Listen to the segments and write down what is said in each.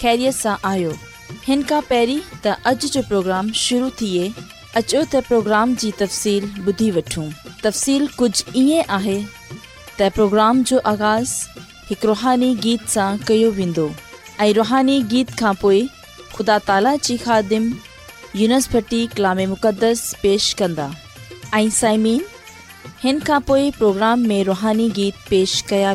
ख़ैरियत सां आहियो हिन تا اج त پروگرام जो प्रोग्राम शुरू थिए अचो त प्रोग्राम जी तफ़सील ॿुधी वठूं तफ़सील कुझु ईअं आहे त प्रोग्राम जो आगाज़ हिकु रुहानी गीत सां कयो वेंदो रुहानी गीत खां पोइ ख़ुदा ताला जी ख़ादिम यूनिसटी कलाम मुक़दस पेश कंदा प्रोग्राम में रुहानी गीत पेश कया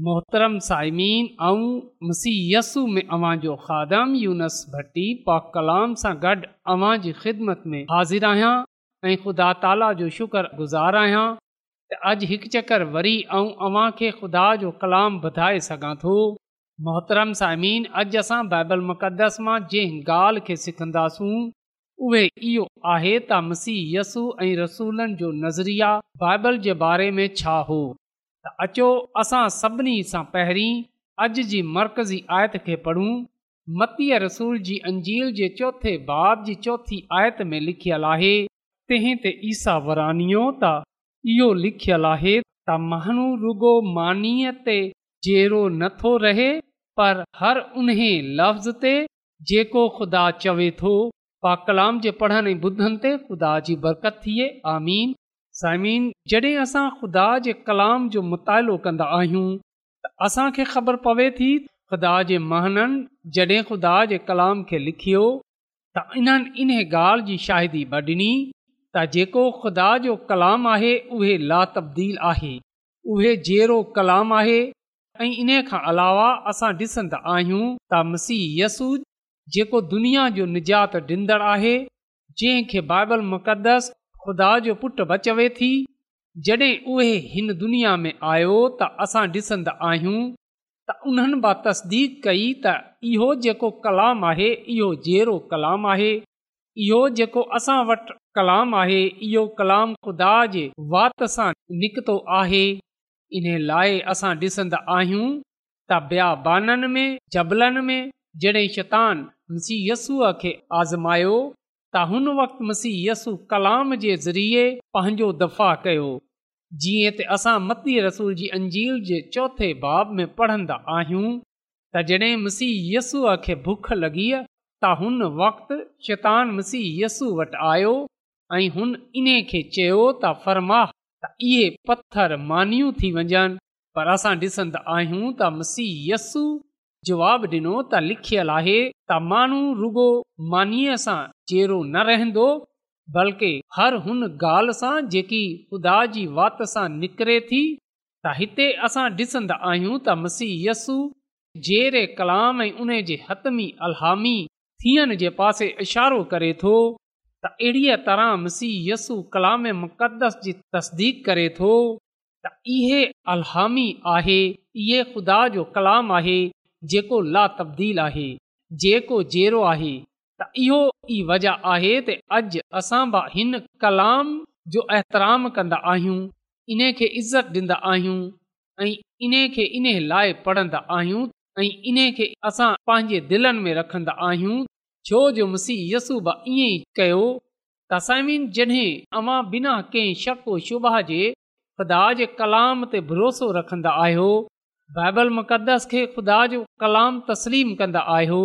मोहतरम साइमीन ऐं मुसीयसु में अवां जो खादम यूनस भट्टी पाक कलाम सां गॾु अवां जी ख़िदमत में हाज़िर आहियां ऐं ख़ुदा ताला जो शुक्रगुज़ारु आहियां त अॼु हिकु चकर वरी ऐं अव्हां खे ख़ुदा जो कलाम वधाए सघां थो मोहतरम साइमीन अॼु असां बाइबल मुक़दस मां जंहिं ॻाल्हि खे सिखंदासूं उहे इहो आहे त मसीह यसु ऐं रसूलनि जो नज़रिया बाइबल जे बारे में छा हो त अचो असां सभिनी सां पहिरीं अॼु जी मर्कज़ी आयत खे पढ़ूं मतीअ रसूल जी अंजील जे चोथे बाब जी चौथी आयत में लिखियलु आहे तहिं ते ईसा वरानी त इहो लिखियलु आहे त महानू रुॻो मानीअ ते जहिड़ो नथो रहे पर हर उन लफ़्ज़ ते जेको ख़ुदा चवे थो पा कलाम जे पढ़ण ऐं ॿुधनि ते ख़ुदा जी बरकत थिए आमीन साईमीन जॾहिं असां ख़ुदा जे कलाम जो मुतालो कंदा आहियूं त असांखे ख़बरु पवे थी ख़ुदा जे महननि जॾहिं ख़ुदा जे कलाम खे लिखियो त इन्हनि इन ॻाल्हि जी शाहिदी ॿ ॾिनी त जेको ख़ुदा जो कलाम आहे उहे ला तब्दील आहे उहे जहिड़ो कलाम आहे ऐं इन खां अलावा असां ॾिसंदा आहियूं त मसीह यसूद जेको दुनिया जो निजात ॾींदड़ आहे जंहिंखे बाइबल मुक़दस ख़ुदा जो पुटु बचवे थी जॾहिं उहे हिन दुनिया में आयो त असां ॾिसंदा आहियूं त उन्हनि با तसदीक कई त इहो जेको कलाम आहे इहो जहिड़ो कलाम आहे इहो जेको असां वटि कलाम आहे इहो कलाम ख़ुदा जे वात सां निकितो आहे इन लाइ असां ॾिसंदा आहियूं त ॿिया बाननि में जबलनि में जॾहिं शैतान मुंसी खे आज़मायो त हुन वक़्तु मसी यसु कलाम जे ज़रिए पंहिंजो दफ़ा कयो जीअं त असां मती रसूल जी अंजील जे चौथे बाब में पढ़ंदा आहियूं त जॾहिं मसीह यसूअ खे भुख लॻी त हुन वक़्तु शैतान मसीह यस्सू वटि आयो ऐं हुन इन खे चयो त फ़र्माह इहे पथर मानियूं थी वञनि पर असां ॾिसंदा आहियूं त मसी यसु जवाबु ॾिनो त लिखियल आहे त माण्हू रुॻो मानीअ सां जेरो न रहंदो बल्कि हर हुन ॻाल्हि सां जेकी ख़ुदा जी वात सां निकिरे थी त हिते असां ॾिसंदा आहियूं त मसीह यसु जहिड़े कलाम ऐं उन जे हथ में अलहामी थियण जे पासे इशारो करे थो त अहिड़ीअ तरह मसीह यस्सु कलामस जी तसदीक़ इहे अलहामी आहे इहो ख़ुदा जो कलाम आहे जेको ला तब्दील आहे जेको जहिड़ो आहे त इहो ई वजह आहे त अॼु असां बि हिन कलाम जो एतराम कंदा आहियूं इन खे इज़त ॾींदा आहियूं ऐं इन खे इन लाइ पढ़ंदा आहियूं ऐं इन खे असां पंहिंजे दिलनि में रखंदा आहियूं छो जो मसीह यसूबा इएं ई कयो जॾहिं अवां बिना कंहिं शक वुभा जे ख़ुदा जे कलाम ते भरोसो रखंदा आहियो बाइबल मुक़दस खे ख़ुदा जो कलाम तस्लीम कन्दो आहियो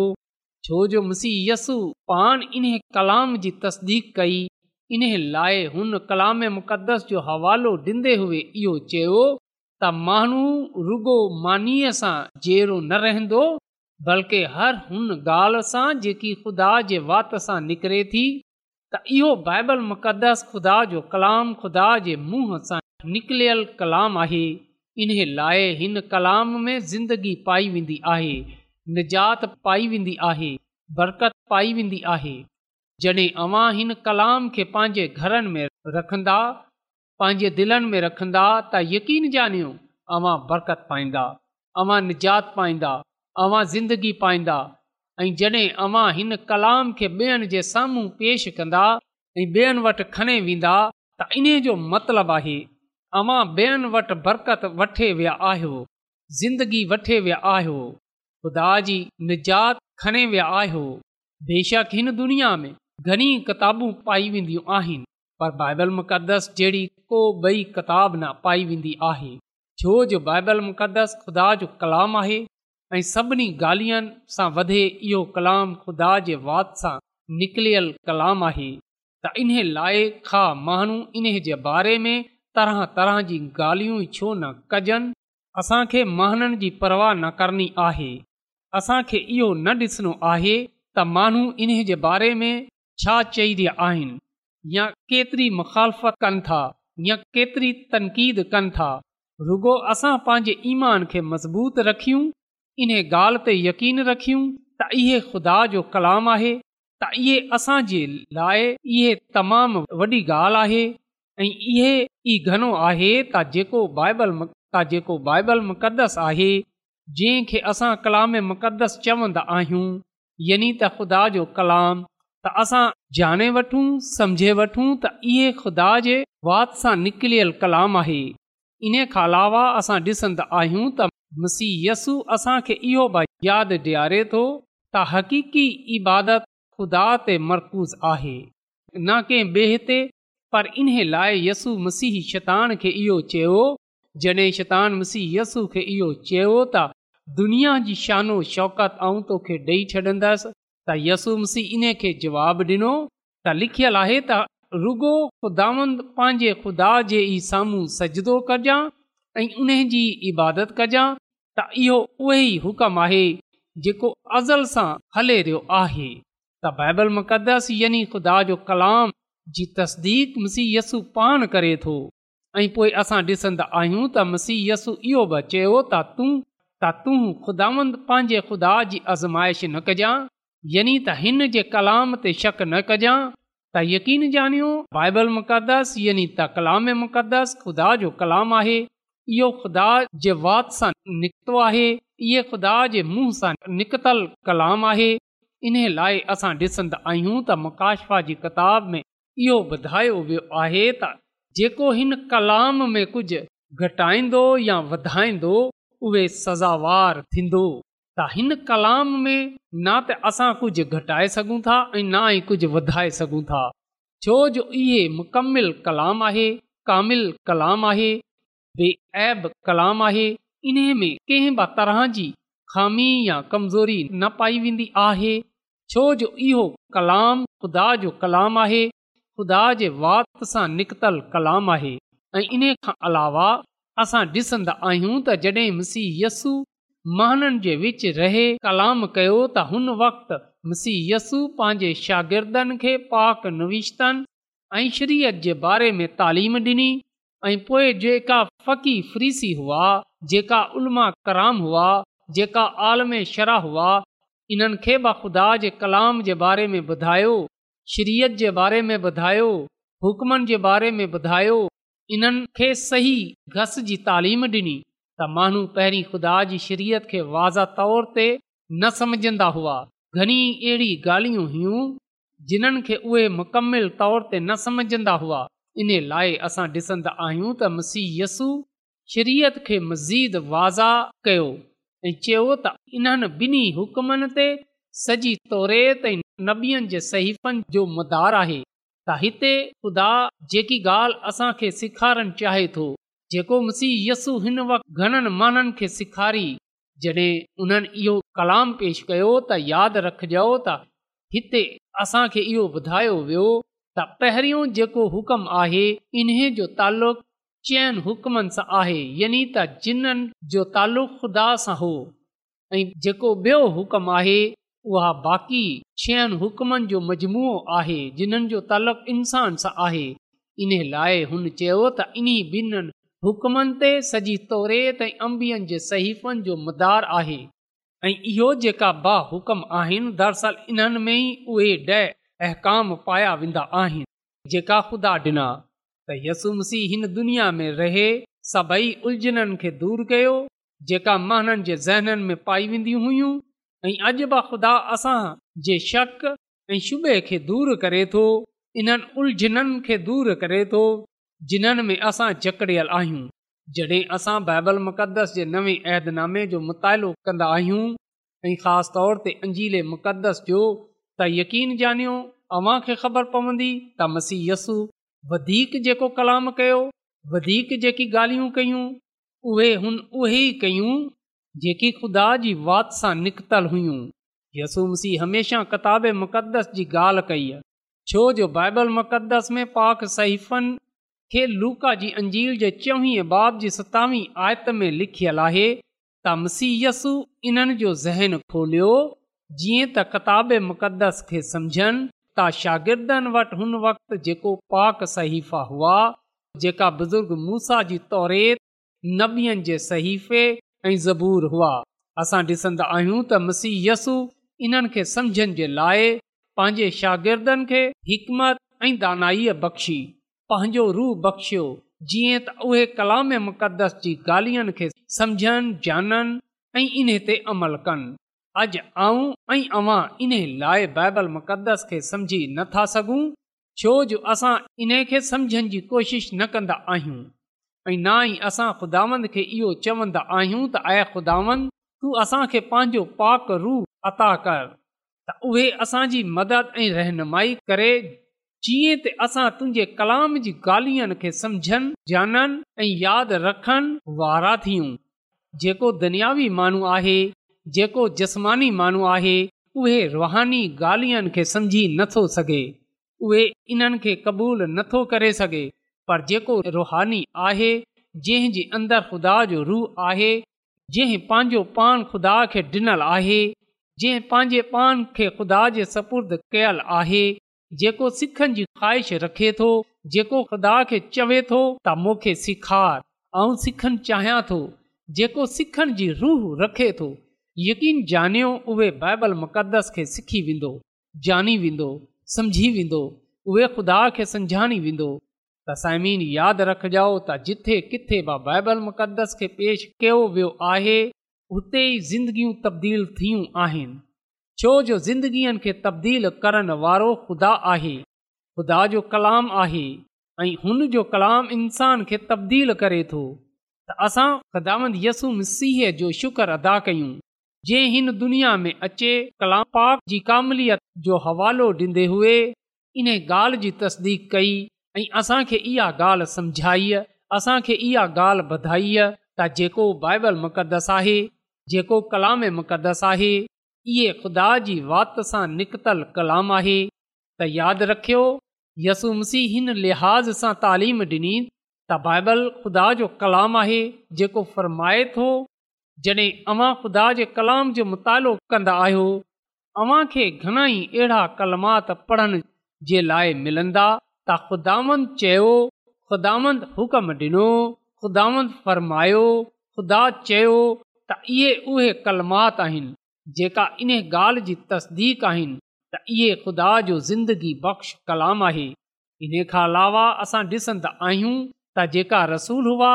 छो जो मुसीहय यसू पान इन्हे कलाम जी तस्दीक कई इन्हे लाइ हुन कलाम मुक़दस जो हवालो डि॒ने हुए इहो चयो त माण्हू रुगो मानीअ सां जहिड़ो न रहंदो बल्कि हर हुन ॻाल्हि सां जेकी ख़ुदा जे वात सां निकिरे थी त इहो बाइबल मुक़दस ख़ुदा जो कलाम ख़ुदा जे मुंहं सां निकिरियल कलाम आहे इन लाइ हिन कलाम में ज़िंदगी पाई वेंदी आहे निजात पाई वेंदी आहे बरक़त पाई वेंदी आहे जॾहिं अवां हिन कलाम खे पंहिंजे घरनि में रखंदा पंहिंजे दिलनि में रखंदा त यकीन ॼानियो अवां बरकत पाईंदा अवां निजात पाईंदा अवां ज़िंदगी पाईंदा ऐं जॾहिं अवां हिन कलाम खे ॿियनि जे साम्हूं पेश कंदा ऐं ॿियनि वटि खणे वेंदा त इन जो मतिलबु आहे अवां ॿियनि वटि बरकत वठे विया आहियो ज़िंदगी वठे विया आहियो ख़ुदा जी निजात खणे विया आहियो बेशक हिन दुनिया में घणी किताबूं पाई वेंदियूं आहिनि पर बाइबल मुक़दस जहिड़ी को ॿई किताबु न पाई वेंदी आहे छो जो बाइबल मुक़दस ख़ुदा जो कलाम आहे ऐं सभिनी ॻाल्हियुनि सां वधे इहो कलाम ख़ुदा जे वात सां निकिरियल कलाम आहे त इन्हे लाइ खां माण्हू इन्हे जे बारे में तरह तरह जी ॻाल्हियूं छो न कजनि असांखे महननि जी परवाह न करणी आहे असांखे इहो न ॾिसणो आहे त माण्हू इन जे बारे में छा चई रहिया आहिनि या केतिरी मुखालफ़त कनि था या केतिरी तनक़ीद कनि था रुगो असां पंहिंजे ईमान खे मज़बूत रखियूं इन ॻाल्हि ते यकीन रखियूं त इहे ख़ुदा जो कलाम आहे त इहे असांजे लाइ इहे तमामु वॾी ॻाल्हि आहे ऐं इहो ई घणो आहे त जेको बाइबल जेको बाइबल मुक़दस आहे जंहिंखे असां कलाम मुक़दस चवंदा आहियूं यानी त ख़ुदा जो कलाम त असां जाने वठूं समझे वठूं त इहे ख़ुदा जे वात सां निकिरियल कलाम आहे इन खां अलावा असां ॾिसंदा आहियूं त मसीहयसु असांखे इहो भाई यादि ॾियारे थो त हकीक़ी इबादत ख़ुदा ते मरकूज़ आहे न कंहिं ॿिए पर इन लाइ यसु मसीह शैतान खे इहो चयो जॾहिं शतान मसीह यसु खे इहो चयो त दुनिया जी शानो शौकत ऐं तोखे ॾेई छॾंदसि त यसू मसीह इन खे जवाबु ॾिनो त लिखियलु आहे त रुॻो ख़ुदावंद पंहिंजे ख़ुदा जे ई साम्हूं सजदो कजां ऐं उन जी इबादत कजां त इहो उहो ई हुकम आहे जेको अज़ल सां हले रहियो आहे त बाइबल मुक़दसि यानी ख़ुदा जो कलाम जी तसदीकी यसु पाण करे थो ऐं पोइ असां ॾिसंदा आहियूं त मसीहयसु इहो बि चयो त तूं त तूं ख़ुदा पंहिंजे ख़ुदा जी आज़माइश न कजांइ यानी त हिन जे कलाम ते शक न कजांइ त यकीन ॼाणियो बाइबल मुक़दस य त कलाम मुक़दस ख़ुदा जो कलाम आहे इहो ख़ुदा जे वात सां निकितो आहे इहो ख़ुदा जे मुंह सां निकतल कलाम आहे इन लाइ असां ॾिसंदा आहियूं त मकाशफा जी किताब में इहो वधायो वियो आहे त जेको हिन कलाम में कुझु घटाईंदो या वधाईंदो उहे सज़ावार थींदो त हिन कलाम में न त असां कुझु घटाए सघूं था ऐं ना ई कुझु वधाए सघूं था छो जो इहे मुकमिल कलाम आहे कामिल कलाम आहे बेऐब कलाम आहे इन में कंहिं बि तरह जी ख़ामी या कमज़ोरी न पाई वेंदी आहे छो जो इहो कलाम ख़ुदा जो कलाम आहे ख़ुदा जे वात सां निकतल कलाम आहे ऐं इन खां अलावा असां ॾिसंदा आहियूं त जॾहिं मिसी यस्सु महननि जे विच रहे कलाम कयो त हुन वक़्तु मिसी यस्सु पंहिंजे शागिर्दनि खे पाक निविश्तनि ऐं शरीयत जे बारे में तालीम ॾिनी ऐं पोइ जेका फ़क़ी फ़्रीसी हुआ जेका उलमा कराम हुआ जेका आलम शराह हुआ इन्हनि खे ख़ुदा जे कलाम जे बारे में ॿुधायो शरीयत जे बारे में ॿुधायो हुकमनि जे बारे में ॿुधायो इन्हनि खे सही घस जी तालीम ॾिनी त माण्हू पहिरीं ख़ुदा जी शरीयत खे वाज़ तौर ते न सम्झंदा हुआ घणी अहिड़ी ॻाल्हियूं हुयूं जिन्हनि खे उहे मुकमिल तौर ते न सम्झंदा हुआ इन लाइ असां ॾिसंदा आहियूं त मसीह यसु शरीयत खे मज़ीद वाज़ा कयो ऐं चयो त इन्हनि ॿिन्ही हुकुमनि ते सॼी तौर त नबीअ जे सहीफ़नि जो मदार आहे त हिते ख़ुदा जेकी ॻाल्हि असां खे सेखारणु चाहे थो जेको मुसीयसु हिन वक़्तु घणनि माण्हुनि खे सेखारी जॾहिं उन्हनि इहो कलाम पेश कयो त यादि रखजो त हिते असांखे इहो ॿुधायो वियो त पहिरियों जेको हुकम आहे इन्हे जो तालुक़ हुकमनि सां आहे यानी त जिन्हनि जो तालुक़ु ख़ुदा सां हो ऐं जेको बियो आहे उहा बाक़ी छहनि हुकुमनि जो मजमू आहे जिन्हनि जो तलक़ इंसान सां आहे इन लाइ हुन चयो त इन्ही ॿिन्हिनि हुकुमनि ते सॼी तौरे त अंबियुनि जे सहीफ़न जो मदार आहे ऐं इहो जेका बाहिकम आहिनि दरसल इन्हनि में ई उहे ॾह अहकाम पाया वेंदा आहिनि जेका ख़ुदा ॾिना त यसुमसी हिन दुनिया में रहे सभई उलझननि खे दूर कयो जेका जे ज़हननि में पाई वेंदी हुयूं ऐं अॼु बि ख़ुदा असां जे शक ऐं शुबे खे दूर करे थो इन्हनि उलझननि खे दूर करे थो जिन्हनि में असां जकड़ियल आहियूं जॾहिं असां बाइबल मुक़दस जे नवे अहदनामे जो मुतालो कंदा आहियूं ऐं ख़ासि तौर ते अंजील मुक़दस जो त यकीन ॼानियो अव्हांखे ख़बर पवंदी त मसी वधीक जेको कलाम कयो वधीक जेकी ॻाल्हियूं कयूं उहे हुन उहे ई कयूं जेकी ख़ुदा जी वाति सां निकतलु हुयूं यसू मसीह हमेशह किताब मुक़दस जी ॻाल्हि कई आहे छो जो बाइबल मुक़दस में पाक सहीफ़न खे लूका जी अंजील जे चोवीह बाब जी सतावीह आयत में लिखियल आहे त मसीह यसू इन्हनि जो ज़हन खोलियो जीअं त किताब मुक़दस खे समुझनि त शागिर्दनि वटि हुन वक़्ति जेको पाक सहीफ़ा हुआ जेका बुज़ुर्ग मूसा जी तौरे नबियनि जे सहीफ़े ऐं ज़बूर हुआ असां ॾिसंदा आहियूं त यसु इन्हनि खे सम्झनि जे लाइ पंहिंजे शागिर्दनि खे हिकमत ऐं दानाईअ बख़्शी पंहिंजो रूह बख़्शियो जीअं त उहे कलाम मुक़दस जी ॻाल्हियुनि खे समुझनि ॼाणनि ऐं इन ते अमल कनि अॼु आऊं ऐं इन लाइ बाइबल मुक़दस खे समझी नथा सघूं छो जो असां इन खे जी कोशिश न कंदा ऐं ना ई असां ख़ुदावंद खे इहो चवंदा आहियूं त ऐं ख़ुदांद तूं असांखे पंहिंजो पाक रू अता कर त उहे असांजी मदद ऐं रहनुमाई करे जीअं त असां तुंहिंजे कलाम जी ॻाल्हियुनि खे समुझनि ॼाणनि ऐं यादि रखनि वारा थियूं जेको दुनियावी माण्हू आहे जेको जस्मानी माण्हू आहे उहे रुहानी ॻाल्हियुनि खे समुझी नथो सघे उहे इन्हनि खे क़बूलु नथो करे सघे पर जेको रुहानी आहे जंहिंजी अंदरु ख़ुदा जो रूह आहे जंहिं पंहिंजो पान ख़ुदा खे ॾिनल आहे जंहिं पंहिंजे पान खे ख़ुदा जे सपुर्द कयल आहे जेको सिखनि जी ख़्वाहिश रखे थो जेको ख़ुदा खे चवे थो त मूंखे सिखारु ऐं सिखणु चाहियां थो जेको सिखण जी रूह रखे थो यकीन ॼाणियो उहे बाइबल मुक़दस खे सिखी वेंदो ॼाणी वेंदो समुझी वेंदो उहे ख़ुदा खे सम्झाणी वेंदो त साइमीन यादि रखिजाओ त जिथे किथे बि बाइबल मुक़द्दस खे पेश कयो वियो आहे उते ई ज़िंदगियूं तब्दील थियूं आहिनि छो जो ज़िंदगीअ खे तब्दील करण वारो ख़ुदा आहे ख़ुदा जो कलाम आहे ऐं हुन जो कलाम इंसान खे तब्दील करे थो त असां सदात यसूम सीह जो शुक्र अदा कयूं जे हिन दुनिया में अचे कलाम पाप जी कामिलियत जो हवालो ॾीन्दे हुए इन ॻाल्हि जी तस्दीक कई ऐं असांखे इहा ॻाल्हि असां के इहा ॻाल्हि ॿधाई आहे त जेको बाइबल मुक़दसु आहे जेको कलामक़दसु आहे इहे ख़ुदा जी वात सां निकतल कलाम आहे त यादि रखियो यसु मसीह हिन लिहाज़ सां तालीम ॾिनी त बाइबल ख़ुदा जो कलाम आहे जेको फ़र्माए थो जॾहिं अवां ख़ुदा जे कलाम जो मुतालो कंदा आहियो अव्हांखे घणेई अहिड़ा कलामात पढ़ण जे लाइ मिलंदा त ख़ुदांद चयो ख़ुदांद हुकम ॾिनो ख़ुदांद फ़र्मायो ख़ुदा चयो त इहे उहे कलामात आहिनि जेका इन ॻाल्हि जी तस्दीक आहिनि त इहे ख़ुदा जो ज़िंदगी बख़्श कलाम आहे इन खां अलावा असां ॾिसंदा आहियूं त जेका रसूल हुआ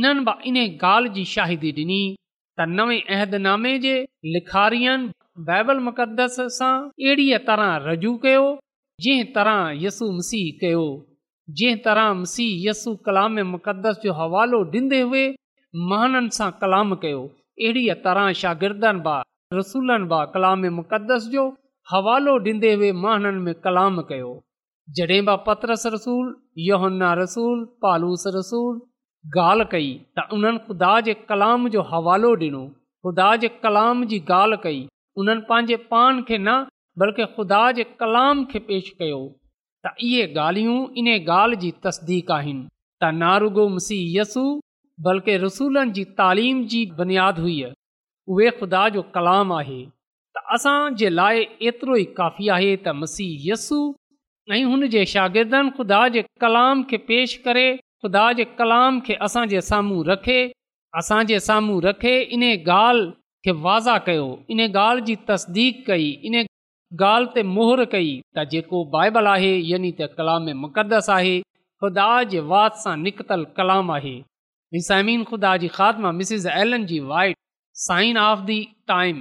इन्हनि बि इन ॻाल्हि जी शाहिदी ॾिनी त नवे अहदनामे जे लिखारियन बाइबल मुक़दस सां अहिड़ीअ तरह रजू कयो जंहिं तरह यसु मसीह कयो जंहिं तरह मसीह यसू कलाम मुक़दस जो हवालो ॾींदे हुए महननि सां कलाम कयो अहिड़ीअ तरह शागिर्दनि बा रसूलनि बा कलाम मुक़दस जो हवालो ॾींदे हुए महननि में कलाम कयो जॾहिं बि पतरस रसूल योहन्ना रसूल पालूस रसूल ॻाल्हि कई त उन्हनि ख़ुदा जे कलाम जो हवालो ॾिनो ख़ुदा जे कलाम जी ॻाल्हि कई उन्हनि पंहिंजे पान खे न बल्कि ख़ुदा जे कलाम खे पेश कयो त इहे ॻाल्हियूं इन ॻाल्हि जी तस्दीक़ आहिनि त नारुगो मसीह यसु बल्कि रसूलनि जी तालीम जी बुनियादु हुई उहे ख़ुदा जो कलाम आहे त असांजे लाइ एतिरो ई काफ़ी आहे त मसीह यसु ऐं हुन जे शागिर्दनि ख़ुदा जे कलाम खे पेश करे ख़ुदा जे कलाम खे असांजे साम्हूं रखे असांजे साम्हूं रखे इन ॻाल्हि खे वाज़ा कयो इन ॻाल्हि जी तस्दीक कई इन ॻाल्हि ते मुहर कई त जेको बाइबल आहे यानी त कलाम मुक़दस आहे ख़ुदा जे वात सां निकतलु कलाम आहे निसामिन ख़ुदा जी ख़ात्मा Mrs Ellen G White sign of the time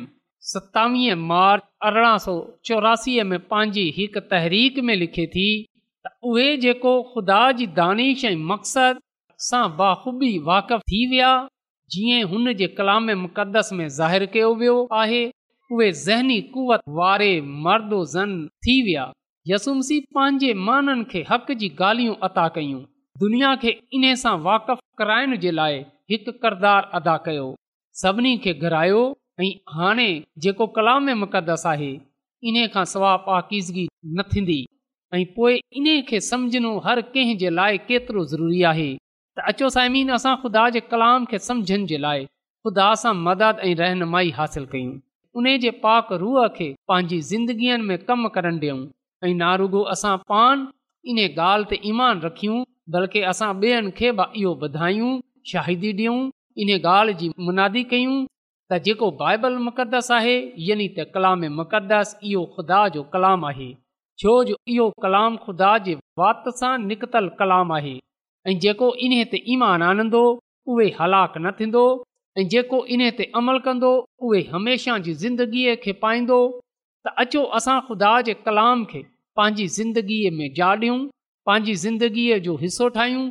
सतावीह मार्च अरिड़हं सौ चौरासीअ में पंहिंजी हिकु तहरीक में लिखे थी त उहे जेको ख़ुदा जी दानिश ऐं मक़सद सां बाख़ूबी वाक़िफ़ थी विया जीअं हुन जे कलाम मुक़दस में ज़ाहिरु कयो वियो आहे उहे ज़हनी कुवत वारे मर्दो ज़न थी विया यसुमसी पंहिंजे माननि खे हक़ जी ॻाल्हियूं अता कयूं दुनिया खे इन सां वाक़फ़ कराइण जे लाइ हिकु किरदारु अदा कयो सभिनी खे घुरायो ऐं हाणे जेको कलामस आहे इन खां सवा पाकीज़गी न थींदी ऐं पोइ इन खे सम्झणो हर कंहिं जे लाइ केतिरो ज़रूरी आहे त अचो साइमिन असां ख़ुदा जे कलाम खे समुझण जे लाइ ख़ुदा सां मदद ऐं रहनुमाई हासिलु कयूं उन जे पाक रूह खे पंहिंजी ज़िंदगीअ में कमु करण ॾियूं ऐं असां पान इन ॻाल्हि ते ईमान रखियूं बल्कि असां ॿियनि खे बि इहो ॿुधायूं शाहिदी ॾियूं इन ॻाल्हि जी मुनादी कयूं त जेको बाइबल मुक़दस आहे यानी त कलाम मुक़दस इहो ख़ुदा जो कलाम आहे छो जो इहो कलाम खुदा जे वात सां निकतल कलाम आहे ऐं जेको इन ते ईमानु आनंदो उहे न ऐं जेको इन ते अमल कंदो उहे हमेशह जी ज़िंदगीअ खे पाईंदो त अचो असां ख़ुदा जे कलाम खे पंहिंजी ज़िंदगीअ में जाड़ियूं पंहिंजी ज़िंदगीअ जो हिसो ठाहियूं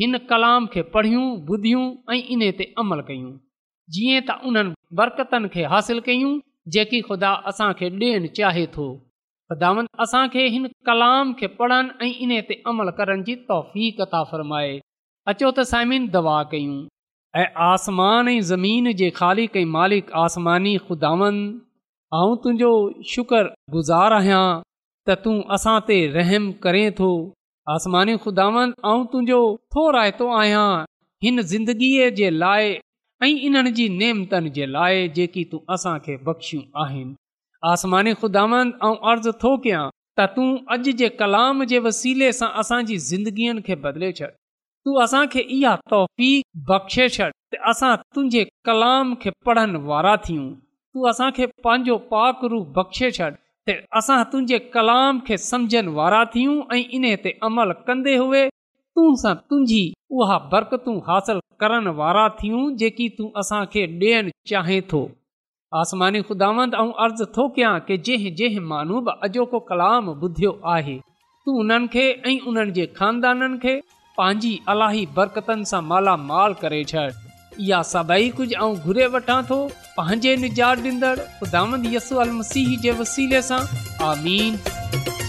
हिन कलाम खे पढ़ियूं ॿुधियूं ऐं इन ते अमल कयूं जीअं त उन्हनि बरकतनि खे हासिलु कयूं जेकी ख़ुदा असांखे ॾियणु चाहे थो ख़ुदा असांखे हिन कलाम खे पढ़नि ऐं इन ते अमल करण जी तौफ़ी कथा फ़र्माए अचो त साइमिन दवा कयूं ऐं आसमान ऐं ज़मीन जे ख़ालिक ऐं मालिक आसमानी खुदावंद तुंहिंजो शुक्र गुज़ार आहियां त तूं असां ते रहम करे थो आसमानी खुदावंद तुंहिंजो थो रायतो आहियां हिन ज़िंदगीअ जे लाइ ऐं इन्हनि जी नेमतनि जे लाइ जेकी तूं असांखे बख़्शियूं आहिनि आसमानी खुदावंद अर्ज़ु थो कयां त तूं अॼु जे कलाम जे वसीले सां असांजी ज़िंदगीअ खे बदिले तूं असांखे इहा तोफ़ी बख़्शे छॾ असां तुंहिंजे कलाम खे पढ़नि वारा थियूं तू असांखे पंहिंजो रूप बख़्शे छॾ त असां तुंहिंजे कलाम खे समुझनि वारा थियूं ऐं इन ते अमल कंदे हुए तूं सां तुंहिंजी उहा बरकतूं हासिल करण वारा थियूं जेकी तूं असांखे ॾियण चाहे थो आसमानी ख़ुदांदु थो कयां की जंहिं जंहिं मानू बि अॼोको कलाम ॿुधियो आहे तू उन्हनि खे ऐं उन्हनि जे ख़ानदाननि खे पंहिंजी अलाही बरकतनि सां मालामाल करे छॾ इहा सभई कुझु ऐं पंहिंजे निजात जे वसीले सां आमीन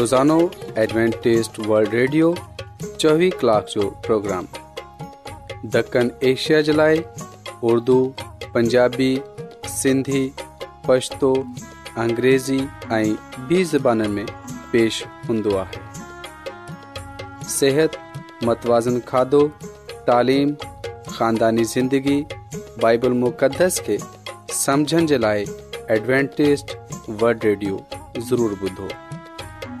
روزانو एडवेंटेस वल्ड ریڈیو चोवीह کلاک جو پروگرام دکن ایشیا جلائے اردو پنجابی سندھی پشتو पछतो अंग्रेज़ी ऐं میں پیش में पेश متوازن आहे सिहत मतवाज़न زندگی तालीम ख़ानदानी ज़िंदगी बाइबल मुक़दस खे समुझण जे लाइ एडवेंटेस